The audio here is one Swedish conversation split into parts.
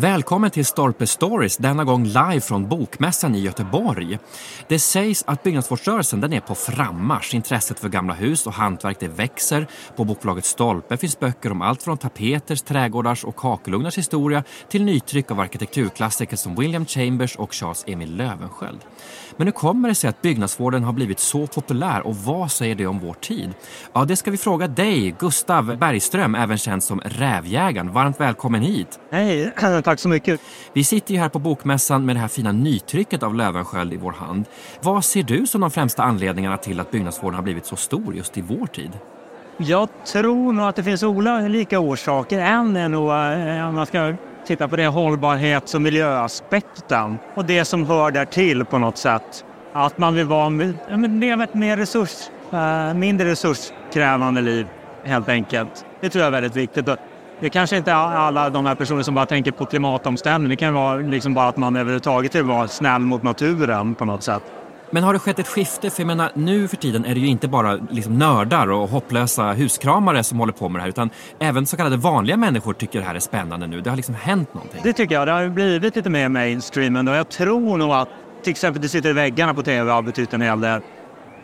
Välkommen till Stolpe Stories, denna gång live från Bokmässan i Göteborg. Det sägs att byggnadsvårdsrörelsen den är på frammarsch. Intresset för gamla hus och hantverk det växer. På bokförlaget Stolpe finns böcker om allt från tapeters, trädgårdars och kakelugnars historia till nytryck av arkitekturklassiker som William Chambers och Charles Emil Löwensköld. Men hur kommer det sig att byggnadsvården har blivit så populär och vad säger det om vår tid? Ja, det ska vi fråga dig, Gustav Bergström, även känd som Rävjägaren. Varmt välkommen hit! Hej, tack så mycket! Vi sitter ju här på Bokmässan med det här fina nytrycket av Löwenskiöld i vår hand. Vad ser du som de främsta anledningarna till att byggnadsvården har blivit så stor just i vår tid? Jag tror nog att det finns olika orsaker. En är nog, eh, om man ska titta på det, hållbarhets och miljöaspekten och det som hör där till på något sätt. Att man vill vara, leva ett mer resurs, uh, mindre resurskrävande liv helt enkelt. Det tror jag är väldigt viktigt. Det kanske inte är alla de här personerna som bara tänker på klimatomställning. Det kan vara liksom bara att man överhuvudtaget vill vara snäll mot naturen på något sätt. Men har det skett ett skifte? För jag menar, nu för tiden är det ju inte bara liksom nördar och hopplösa huskramare som håller på med det här utan även så kallade vanliga människor tycker det här är spännande nu. Det har liksom hänt någonting. Det tycker jag. Det har blivit lite mer mainstream och jag tror nog att till exempel det sitter i väggarna på tv har betytt en hel del.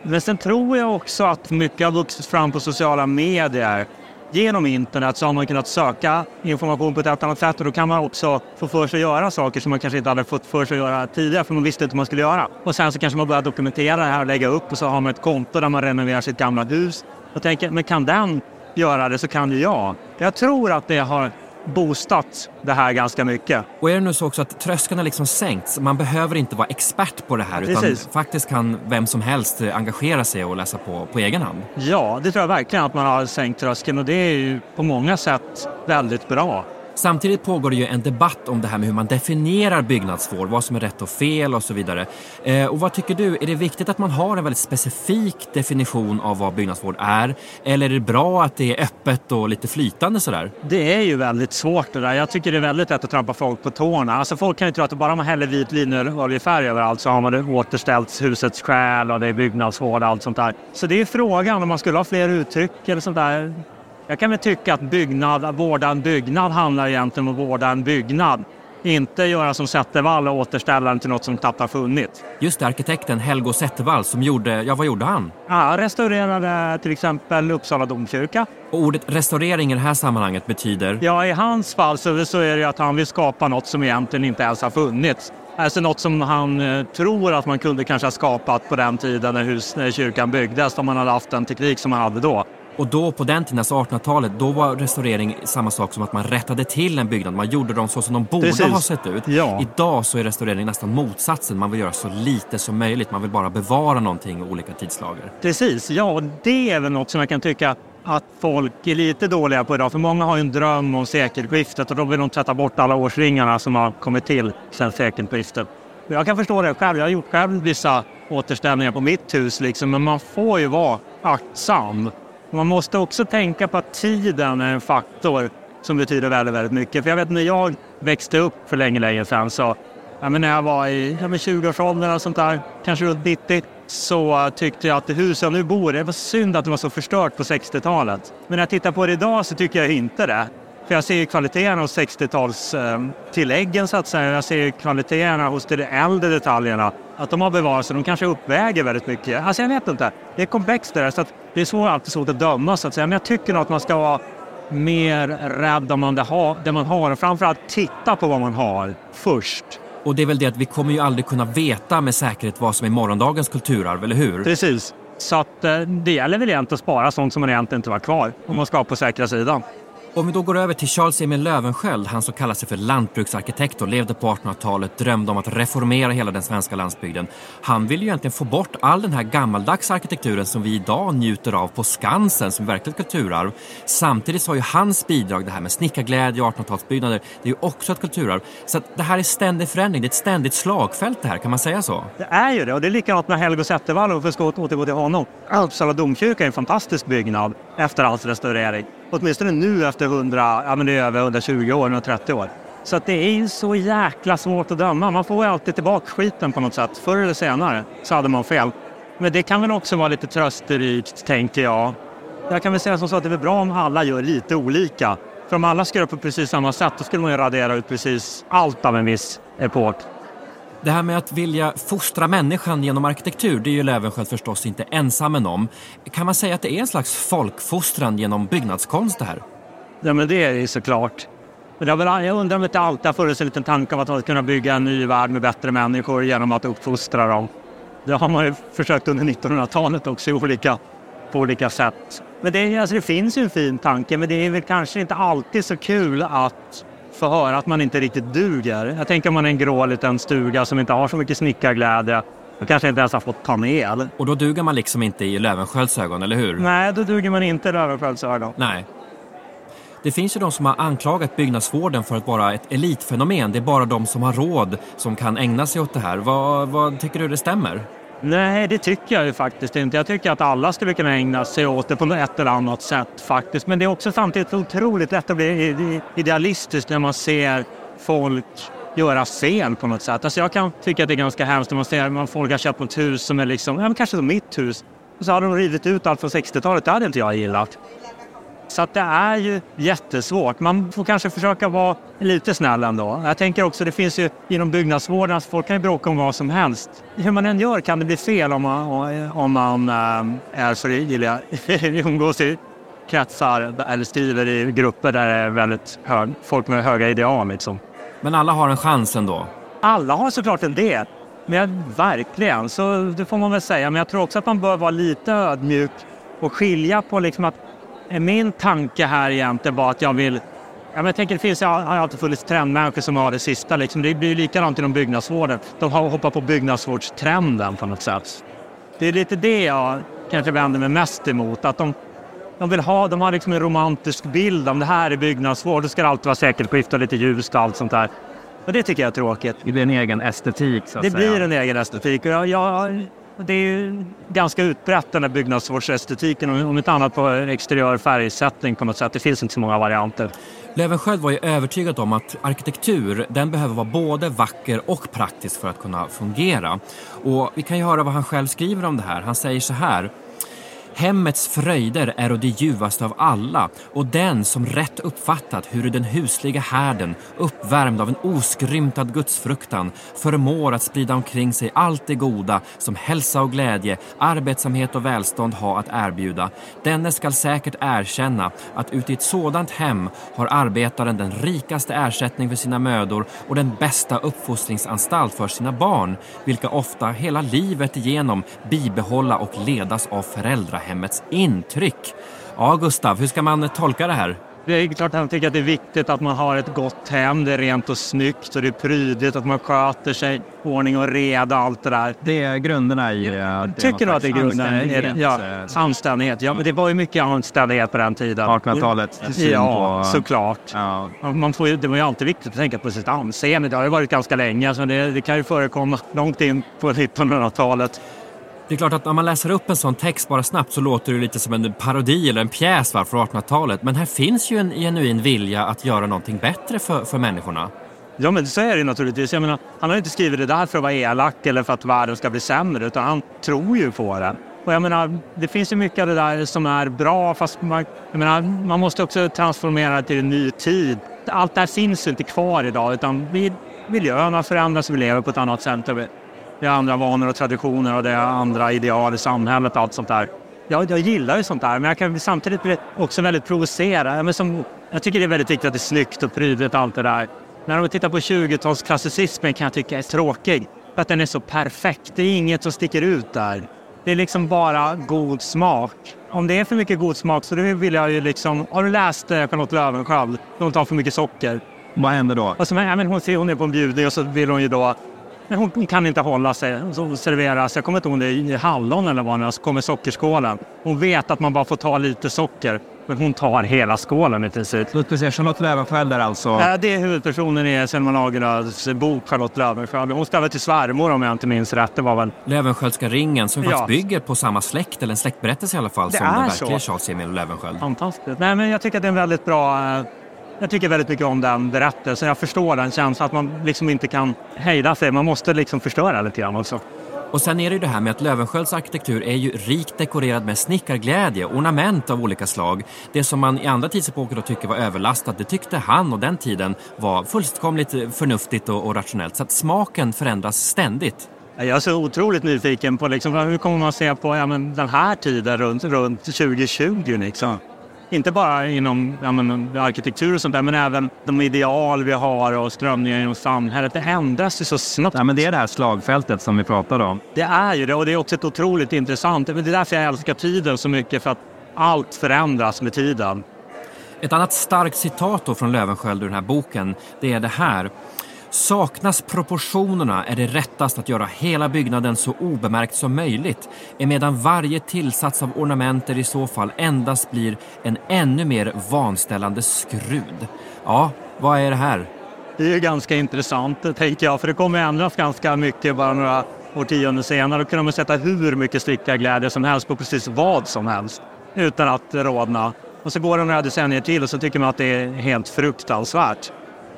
Men sen tror jag också att mycket har vuxit fram på sociala medier genom internet så har man kunnat söka information på ett helt annat sätt och då kan man också få för sig att göra saker som man kanske inte hade fått för sig att göra tidigare för man visste inte vad man skulle göra. Och sen så kanske man börjar dokumentera det här och lägga upp och så har man ett konto där man renoverar sitt gamla hus. Jag tänker, men kan den göra det så kan ju jag. Jag tror att det har boostat det här ganska mycket. Och är det nu så också att tröskeln har liksom sänkts? Man behöver inte vara expert på det här utan faktiskt kan vem som helst engagera sig och läsa på på egen hand? Ja, det tror jag verkligen att man har sänkt tröskeln och det är ju på många sätt väldigt bra. Samtidigt pågår det ju en debatt om det här med hur man definierar byggnadsvård, vad som är rätt och fel och så vidare. Eh, och vad tycker du, är det viktigt att man har en väldigt specifik definition av vad byggnadsvård är? Eller är det bra att det är öppet och lite flytande sådär? Det är ju väldigt svårt det där. Jag tycker det är väldigt lätt att trampa folk på tårna. Alltså folk kan ju tro att bara man häller vit linoljefärg överallt så har man återställt husets själ och det är byggnadsvård och allt sånt där. Så det är frågan om man skulle ha fler uttryck eller sånt där. Jag kan väl tycka att byggnad, att vårda en byggnad handlar egentligen om att vårda en byggnad. Inte göra som Zettervall och återställa den till något som knappt har funnits. Just det, arkitekten Helgo Zettervall som gjorde, ja vad gjorde han? Ja, restaurerade till exempel Uppsala domkyrka. Och ordet restaurering i det här sammanhanget betyder? Ja, i hans fall så, så är det att han vill skapa något som egentligen inte ens har funnits. Alltså något som han eh, tror att man kunde kanske ha skapat på den tiden när, hus, när kyrkan byggdes, om man hade haft den teknik som man hade då. Och då på den tiden, alltså 1800-talet, då var restaurering samma sak som att man rättade till en byggnad. Man gjorde dem så som de borde Precis. ha sett ut. Ja. Idag så är restaurering nästan motsatsen. Man vill göra så lite som möjligt. Man vill bara bevara någonting i olika tidslager. Precis, ja och det är väl något som jag kan tycka att folk är lite dåliga på idag. För många har ju en dröm om sekelskiftet och då vill de tvätta bort alla årsringarna som har kommit till sedan sekelskiftet. Jag kan förstå det själv. Jag har gjort själv vissa återställningar på mitt hus liksom, men man får ju vara aktsam man måste också tänka på att tiden är en faktor som betyder väldigt, väldigt mycket. För jag vet när jag växte upp för länge, länge sedan så ja, men när jag var i ja, 20-årsåldern och sånt där, kanske runt 90, så tyckte jag att det hus jag nu bor i, det var synd att det var så förstört på 60-talet. Men när jag tittar på det idag så tycker jag inte det. För jag ser ju kvaliteterna hos 60-talstilläggen så att säga. Jag ser ju kvaliteterna hos de äldre detaljerna. Att de har bevarats och de kanske uppväger väldigt mycket. Alltså jag vet inte. Det är komplext det där så att det är svårt, alltid svårt att döma så att säga. Men jag tycker nog att man ska vara mer rädd om det, har, det man har och framförallt titta på vad man har först. Och det är väl det att vi kommer ju aldrig kunna veta med säkerhet vad som är morgondagens kulturarv, eller hur? Precis. Så att eh, det gäller väl egentligen att spara sånt som man egentligen inte var kvar om man ska på säkra sidan. Om vi då går över till Charles Emil Löwensköld, han som kallar sig för lantbruksarkitekt och levde på 1800-talet, drömde om att reformera hela den svenska landsbygden. Han ville ju egentligen få bort all den här gammaldags arkitekturen som vi idag njuter av på Skansen som verkligt kulturarv. Samtidigt så har ju hans bidrag, det här med snickarglädje och 1800-talsbyggnader, det är ju också ett kulturarv. Så det här är ständig förändring, det är ett ständigt slagfält det här, kan man säga så? Det är ju det och det är likadant med Helgo Zettervall om vi ska återgå till honom. Uppsala domkyrka är en fantastisk byggnad efter hans restaurering. Åtminstone nu efter 100, ja men det är över 120 år, 130 år. Så att det är ju så jäkla svårt att döma. Man får ju alltid tillbaka skiten på något sätt. Förr eller senare så hade man fel. Men det kan väl också vara lite trösterikt, tänker jag. Jag kan väl säga som så att det är bra om alla gör lite olika. För om alla ska göra på precis samma sätt, då skulle man ju radera ut precis allt av en viss epok. Det här med att vilja fostra människan genom arkitektur, det är ju Löwenskiöld förstås inte ensam om. Kan man säga att det är en slags folkfostran genom byggnadskonst det här? Ja, men det är det såklart. Men jag undrar om det inte alltid har funnits en liten tanke om att kunna bygga en ny värld med bättre människor genom att uppfostra dem. Det har man ju försökt under 1900-talet också i olika, på olika sätt. Men det, alltså det finns ju en fin tanke, men det är väl kanske inte alltid så kul att få höra att man inte riktigt duger. Jag tänker om man är en grå liten stuga som inte har så mycket snickarglädje då kanske inte ens har fått panel. Och då duger man liksom inte i Löwenskiölds ögon, eller hur? Nej, då duger man inte i Löwenskiölds ögon. Nej. Det finns ju de som har anklagat byggnadsvården för att vara ett elitfenomen. Det är bara de som har råd som kan ägna sig åt det här. Vad, vad tycker du det stämmer? Nej, det tycker jag ju faktiskt inte. Jag tycker att alla skulle kunna ägna sig åt det på ett eller annat sätt faktiskt. Men det är också samtidigt otroligt lätt att bli idealistisk när man ser folk göra fel på något sätt. Alltså jag kan tycka att det är ganska hemskt när man ser att folk har köpt ett hus som är liksom, ja men kanske som mitt hus. Och så har de rivit ut allt från 60-talet. Det hade inte jag gillat. Så att det är ju jättesvårt. Man får kanske försöka vara lite snäll ändå. Jag tänker också, det finns ju inom byggnadsvården, folk kan ju bråka om vad som helst. Hur man än gör kan det bli fel om man, om man äh, är för gilliga, umgås i kretsar eller skriver i grupper där det är väldigt hög, folk med höga ideal. Liksom. Men alla har en chans ändå? Alla har såklart en del. Men verkligen, så det får man väl säga. Men jag tror också att man bör vara lite ödmjuk och skilja på liksom att min tanke här egentligen var att jag vill Ja, men jag tänker, det finns, har alltid funnits trendmänniskor som har det sista. Liksom. Det blir likadant inom byggnadsvården. De har hoppat på byggnadsvårdstrenden på något sätt. Det är lite det jag kanske vänder mig mest emot. Att de, de, vill ha, de har liksom en romantisk bild om det här är byggnadsvård. Då ska det alltid vara säkerhetsskift och lite ljust och allt sånt där. Och det tycker jag är tråkigt. Det blir en egen estetik så att Det säga. blir en egen estetik. Och jag, jag, det är ju ganska utbrett den här byggnadsvårdsestetiken, om inte annat på exteriör färgsättning på något sätt. Det finns inte så många varianter. Löwenskiöld var ju övertygad om att arkitektur den behöver vara både vacker och praktisk för att kunna fungera. Och vi kan ju höra vad han själv skriver om det här. Han säger så här Hemmets fröjder är och det ljuvaste av alla och den som rätt uppfattat hur den husliga härden, uppvärmd av en oskrymtad gudsfruktan, förmår att sprida omkring sig allt det goda som hälsa och glädje, arbetsamhet och välstånd har att erbjuda. Denne skall säkert erkänna att uti ett sådant hem har arbetaren den rikaste ersättning för sina mödor och den bästa uppfostringsanstalt för sina barn, vilka ofta hela livet igenom bibehålla och ledas av föräldrar hemmets intryck. Ja, Gustav, hur ska man tolka det här? Det är klart att han tycker att det är viktigt att man har ett gott hem, det är rent och snyggt och det är prydligt, att man sköter sig, ordning och reda, allt det där. Det är grunderna i det. Tycker du att det är grunderna? Ja, anständighet. Ja, men det var ju mycket anständighet på den tiden. 1800-talet. Ja, på, såklart. Ja. Man får ju, det var ju alltid viktigt att tänka på sitt anseende. Det har ju varit ganska länge, så det, det kan ju förekomma långt in på 1900-talet. Det är klart att när man läser upp en sån text bara snabbt så låter det lite som en parodi eller en pjäs va, från 1800-talet. Men här finns ju en genuin vilja att göra någonting bättre för, för människorna. Ja, men så är det naturligtvis. Jag menar, han har inte skrivit det där för att vara elak eller för att världen ska bli sämre, utan han tror ju på det. Och jag menar, det finns ju mycket av det där som är bra, fast man, jag menar, man måste också transformera det till en ny tid. Allt det här finns inte kvar idag, utan vi, miljön har förändrats, vi lever på ett annat sätt. Det är andra vanor och traditioner och det är andra ideal i samhället och allt sånt där. Jag, jag gillar ju sånt där, men jag kan samtidigt bli också väldigt provocerad. Men som, jag tycker det är väldigt viktigt att det är snyggt och prydligt allt det där. När man tittar på 20-talsklassicismen kan jag tycka är tråkig. För att den är så perfekt. Det är inget som sticker ut där. Det är liksom bara god smak. om det är för mycket god smak så det vill jag ju liksom... Har du läst eh, Charlotte Löwenskiöld? De tar för mycket socker. Vad händer då? Och så, ja, men hon, ser, hon är på en bjudning och så vill hon ju då... Men hon, hon kan inte hålla sig. Så serveras, jag kommer inte ihåg om det är i hallon eller vad det är, så kommer sockerskålen. Hon vet att man bara får ta lite socker. Men hon tar hela skålen i princip. Låt mig säga, Charlotte Löwenskiöld är alltså... Det är huvudpersonen i Selma Lagerlöfs bok Charlotte Löwenskiöld. Hon ska väl till svärmor om jag inte minns rätt. Det var väl... Löwenskiöldska ringen som Ja. faktiskt bygger på samma släkt, eller en släktberättelse i alla fall, Det som är den verkliga så. Charles Emil Löwenskiöld. Fantastiskt. Nej, men jag tycker att det är en väldigt bra... Jag tycker väldigt mycket om den berättelsen. Jag förstår den känslan att man liksom inte kan hejda sig. Man måste liksom förstöra lite grann också. Och sen är det ju det här med att Löwenskiölds arkitektur är ju rikt dekorerad med snickarglädje, ornament av olika slag. Det som man i andra tidsepoker då tycker var överlastat, det tyckte han och den tiden var fullkomligt förnuftigt och, och rationellt. Så att smaken förändras ständigt. Jag är så otroligt nyfiken på liksom, hur kommer man se på ja, men den här tiden runt, runt 2020. Liksom. Inte bara inom ja, men, arkitektur och sånt där, men även de ideal vi har och strömningar inom samhället. Det ändras ju så snabbt. Ja, men det är det här slagfältet som vi pratade om. Det är ju det och det är också ett otroligt intressant. Det är därför jag älskar tiden så mycket, för att allt förändras med tiden. Ett annat starkt citat då från Löwenskiöld ur den här boken, det är det här. Saknas proportionerna är det rättast att göra hela byggnaden så obemärkt som möjligt, emedan varje tillsats av ornamenter i så fall endast blir en ännu mer vanställande skrud. Ja, vad är det här? Det är ju ganska intressant, tänker jag, för det kommer ändras ganska mycket bara några årtionden senare. Då kunde man sätta hur mycket stickarglädje som helst på precis vad som helst utan att rodna. Och så går det några decennier till och så tycker man att det är helt fruktansvärt.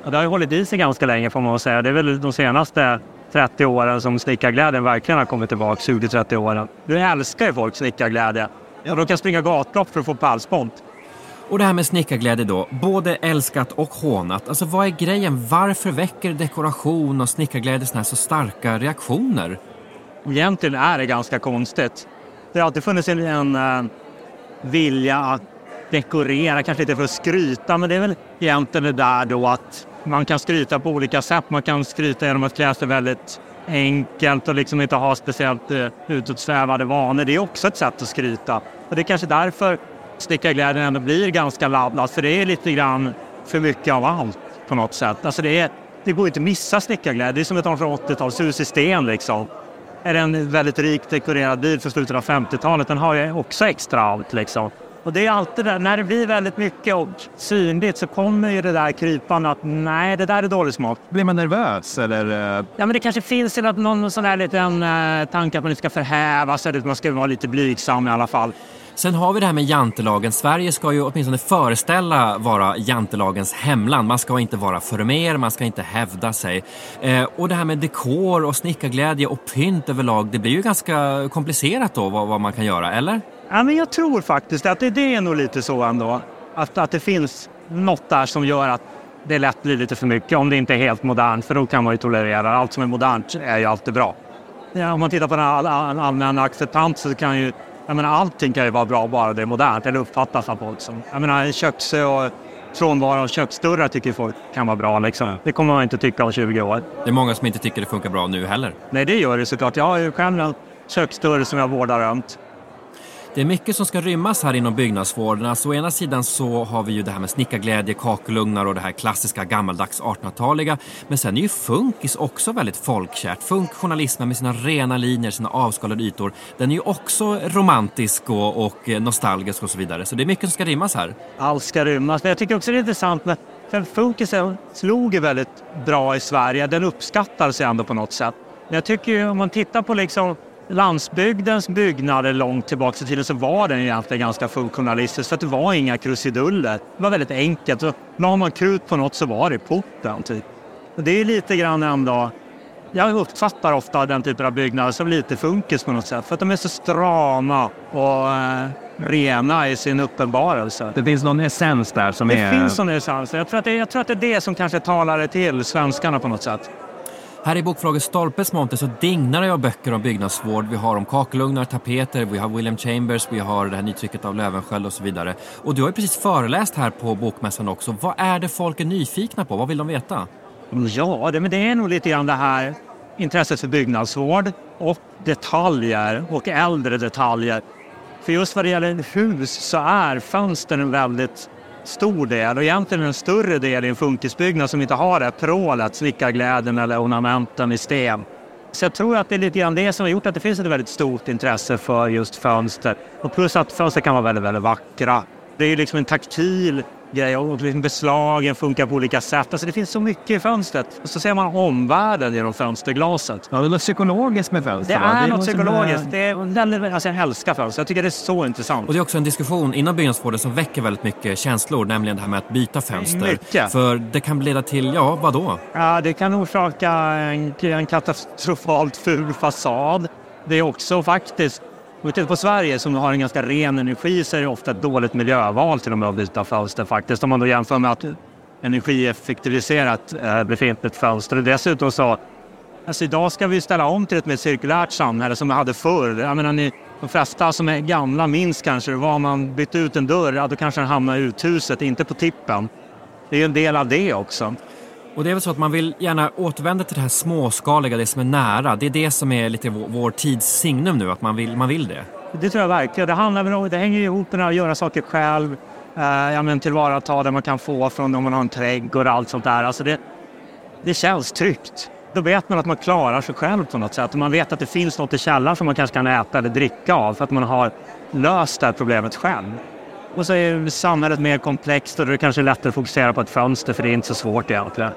Det har ju hållit i sig ganska länge får man säga. Det är väl de senaste 30 åren som snickarglädjen verkligen har kommit tillbaka, 20-30 åren. Nu älskar ju folk snickarglädje. Ja, de kan springa gatlopp för att få pallspont. Och det här med snickarglädje då, både älskat och hånat. Alltså vad är grejen? Varför väcker dekoration och snickarglädje såna här så starka reaktioner? Egentligen är det ganska konstigt. Det har alltid funnits en, en eh, vilja att dekorera, kanske inte för att skryta, men det är väl egentligen det där då att man kan skryta på olika sätt. Man kan skryta genom att klä sig väldigt enkelt och liksom inte ha speciellt eh, utåtsvävade vanor. Det är också ett sätt att skryta. Och det är kanske därför stickarglädjen ändå blir ganska laddad, för det är lite grann för mycket av allt på något sätt. Alltså det, är, det går inte att missa stickarglädje. Det är som ett 1880-talshus i sten liksom är det en väldigt rikt dekorerad bil från slutet av 50-talet. Den har ju också extra allt liksom. Och det är alltid där, när det blir väldigt mycket och synligt så kommer ju det där krypande att nej, det där är dålig smak. Blir man nervös eller? eh, Ja, men det kanske finns till att någon sån där liten eh, tanke att man inte ska förhäva sig, att man ska vara lite blygsam i alla fall. Sen har vi det här med jantelagen. Sverige ska ju åtminstone föreställa vara jantelagens hemland. Man ska inte vara för mer, man ska inte hävda sig. Eh, och det här med dekor och snickarglädje och pynt överlag, det blir ju ganska komplicerat då vad, vad man kan göra, eller? Ja, men jag tror faktiskt att det, det är nog lite så ändå. Att, att det finns något där som gör att det lätt blir lite för mycket om det inte är helt modernt, för då kan man ju tolerera. Allt som är modernt är ju alltid bra. Ja, om man tittar på den all, all, allmänna acceptans så kan ju jag menar, allting kan ju vara bra bara det är modernt eller uppfattas av folk som... Jag menar, köksö och frånvaro av köksdörrar tycker folk kan vara bra. Liksom. Det kommer man inte tycka om 20 år. Det är många som inte tycker det funkar bra nu heller. Nej, det gör det såklart. Jag har ju själv en köksdörr som jag vårdar ömt. Det är mycket som ska rymmas här inom byggnadsvården. Alltså, å ena sidan så har vi ju det här med snickarglädje, kakelugnar och det här klassiska gammaldags 1800-taliga. Men sen är ju funkis också väldigt folkkärt. Funktionalismen med sina rena linjer, sina avskalade ytor, den är ju också romantisk och, och nostalgisk och så vidare. Så det är mycket som ska rymmas här. allt ska rymmas. Men jag tycker också det är intressant med för funkisen slog ju väldigt bra i Sverige. Den uppskattades ju ändå på något sätt. Men jag tycker ju om man tittar på liksom landsbygdens byggnader långt tillbaka i tiden så var den egentligen ganska funktionalistisk för att det var inga krusiduller. Det var väldigt enkelt. Så la man krut på något så var det porten typ. Och det är lite grann ändå jag uppfattar ofta den typen av byggnader som lite funkis på något sätt. För att de är så strama och eh, rena i sin uppenbarelse. Det finns någon essens där som Det är... finns sån essens. Jag tror, att det, jag tror att det är det som kanske talar till svenskarna på något sätt. Här i bokförlaget Stolpes monter så dignar det av böcker om byggnadsvård. Vi har om kakelugnar, tapeter, vi har William Chambers, vi har det här nytrycket av Löwenskiöld och så vidare. Och du har ju precis föreläst här på Bokmässan också. Vad är det folk är nyfikna på? Vad vill de veta? Mm, ja, det, men det är nog lite grann det här intresset för byggnadsvård och detaljer och äldre detaljer. För just vad det gäller hus så är fönstren väldigt stor del och egentligen en större del i en funkisbyggnad som inte har det prålet, snickarglädjen eller ornamenten i sten. Så jag tror att det är lite grann det som har gjort att det finns ett väldigt stort intresse för just fönster. Och plus att fönster kan vara väldigt, väldigt vackra. Det är ju liksom en taktil grej och liksom beslagen funkar på olika sätt. Alltså det finns så mycket i fönstret. Och så ser man omvärlden genom fönsterglaset. Ja, det är något psykologiskt med fönster. Det va? är något psykologiskt. är- Det är väldigt, alltså jag älskar fönster. Jag tycker det är så intressant. Och det är också en diskussion inom byggnadsvården som väcker väldigt mycket känslor, nämligen det här med att byta fönster. Mycket. För det kan leda till, ja, vad då? Ja, det kan orsaka en, en katastrofalt ful fasad. Det är också faktiskt, om vi tittar på Sverige som har en ganska ren energi så är det ofta ett dåligt miljöval till och med att byta fönster faktiskt. Om man då jämför med att energieffektivisera ett eh, befintligt fönster. Och dessutom så, alltså idag ska vi ställa om till ett mer cirkulärt samhälle som vi hade förr. Jag menar, ni, de flesta som är gamla minns kanske, var man bytte ut en dörr, ja, då kanske den hamnar i uthuset, inte på tippen. Det är ju en del av det också. Och det är väl så att man vill gärna återvända till det här småskaliga, det som är nära. Det är det som är lite vår, vår tids signum nu, att man vill, man vill det. Det tror jag verkligen. Det, handlar om, det hänger ju ihop med att göra saker själv. Eh, ja, men tillvarata det man kan få från om man har en trädgård och allt sånt där. Alltså det, det känns tryggt. Då vet man att man klarar sig själv på något sätt. Och man vet att det finns något i källaren som man kanske kan äta eller dricka av för att man har löst det här problemet själv. Och så är samhället mer komplext och det är det kanske lättare att fokusera på ett fönster för det är inte så svårt egentligen.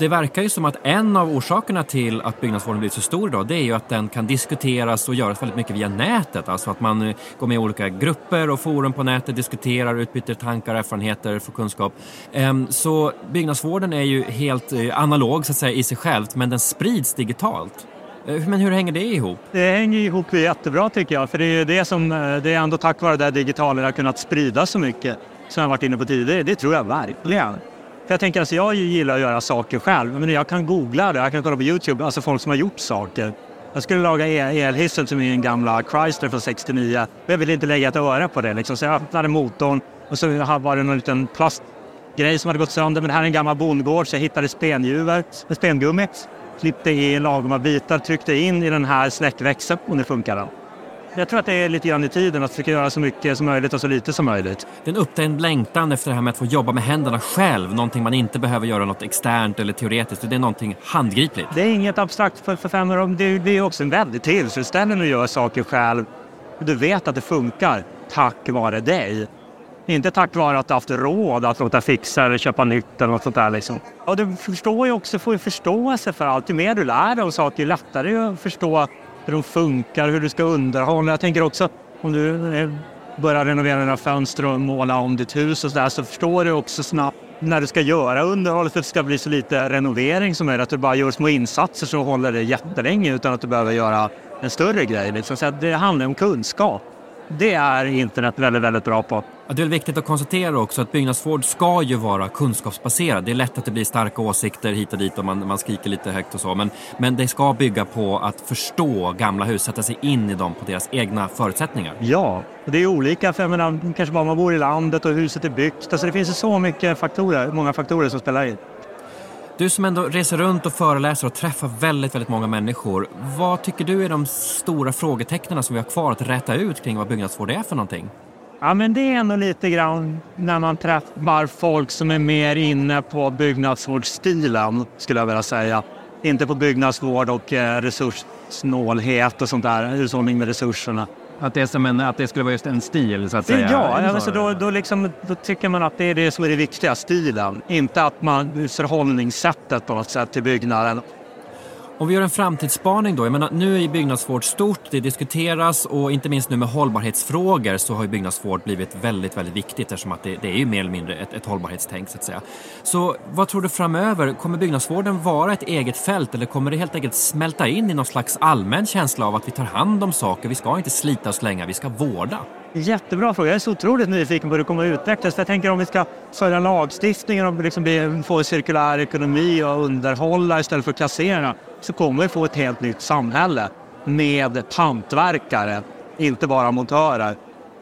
Det verkar ju som att en av orsakerna till att byggnadsvården blivit så stor idag, det är ju att den kan diskuteras och göras väldigt mycket via nätet. Alltså att man eh, går med i olika grupper och forum på nätet, diskuterar, utbyter tankar, erfarenheter, får kunskap. Ehm, så byggnadsvården är ju helt eh, analog så att säga i sig självt, men den sprids digitalt. Eh, men hur hänger det ihop? Det hänger ihop jättebra tycker jag, för det är det som, eh, det är ändå tack vare det här digitala det har kunnat spridas så mycket som jag varit inne på tidigare. Det tror jag verkligen. För jag tänker alltså, jag gillar att göra saker själv, men jag kan googla det, jag kan kolla på Youtube, alltså folk som har gjort saker. Jag skulle laga el- elhissen till min gamla Chrysler från 69 men jag ville inte lägga ett öre på det liksom. så jag öppnade motorn och så var det någon liten plastgrej som hade gått sönder. Men det här är en gammal bondgård så jag hittade spenjuver med spengummi. Klippte i lagoma bitar, tryckte in i den här släckväxeln och nu funkar den. Jag tror att det är lite grann i tiden att försöka göra så mycket som möjligt och så lite som möjligt. Det är en upptänd längtan efter det här med att få jobba med händerna själv, någonting man inte behöver göra något externt eller teoretiskt, det är någonting handgripligt. Det är inget abstrakt för, för fem år. Det, är också en väldigt tillfredsställande att göra saker själv. Du vet att det funkar tack vare dig. Inte tack vare att du haft råd att låta fixa eller köpa nytt eller något sånt där. Liksom. Och du förstår ju också, får ju förståelse för allt. Ju mer du lär dig om saker, ju lättare är det att förstå hur de funkar, hur du ska underhålla. Jag tänker också om du eh, börjar renovera dina fönster och måla om ditt hus och så där så förstår du också snabbt när du ska göra underhållet för att det ska bli så lite renovering som möjligt. Att du bara gör små insatser så håller det jättelänge utan att du behöver göra en större grej. Liksom. Så det handlar om kunskap. Det är internet väldigt, väldigt bra på. Ja, det är viktigt att konstatera också att byggnadsvård ska ju vara kunskapsbaserad. Det är lätt att det blir starka åsikter hit och dit och man, man skriker lite högt och så. Men, men det ska bygga på att förstå gamla hus, sätta sig in i dem på deras egna förutsättningar. Ja, och det är olika. För jag menar, kanske bara man bor i landet och huset är byggt. Alltså det finns så mycket faktorer, många faktorer som spelar in. Du som ändå reser runt och föreläser och träffar väldigt, väldigt många människor. Vad tycker du är de stora frågetecknen som vi har kvar att räta ut kring vad byggnadsvård är för någonting? Ja, men det är nog lite grann när man träffar folk som är mer inne på byggnadsvårdsstilen, skulle jag vilja säga. Inte på byggnadsvård och eh, resurssnålhet och sånt där, hushållning med resurserna. Att det, är som en, att det skulle vara just en stil så att Det, säga. ja, alltså så? då, då, liksom, då tycker man att det är det som är det viktiga, stilen. Inte att man förhållningssättet på något sätt till byggnaden. Om vi gör en framtidsspaning då. Jag menar, nu är byggnadsvård stort, det diskuteras och inte minst nu med hållbarhetsfrågor så har ju byggnadsvård blivit väldigt, väldigt viktigt eftersom att det, det är ju mer eller mindre ett, ett hållbarhetstänk så att säga. Så vad tror du framöver? Kommer byggnadsvården vara ett eget fält eller kommer det helt enkelt smälta in i någon slags allmän känsla av att vi tar hand om saker, vi ska inte slita och slänga, vi ska vårda? Jättebra fråga. Jag är så otroligt nyfiken på hur det kommer att utvecklas. För jag tänker om vi ska följa lagstiftningen och liksom bli, få en cirkulär ekonomi och underhålla istället för att kassera så kommer vi få ett helt nytt samhälle med pantverkare, inte bara montörer.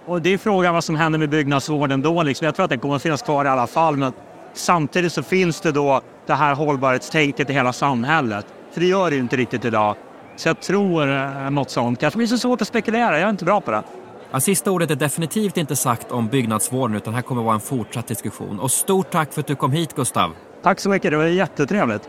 Och det är frågan vad som händer med byggnadsvården då. Liksom. Jag tror att den kommer att finnas kvar i alla fall. Men samtidigt så finns det då det här hållbarhetstänket i hela samhället. För det gör det ju inte riktigt idag. Så jag tror eh, något sånt. Kanske blir så svårt att spekulera. Jag är inte bra på det. Ja, sista ordet är definitivt inte sagt om byggnadsvården utan här kommer vara en fortsatt diskussion. Och stort tack för att du kom hit Gustav. Tack så mycket, det var jättetrevligt.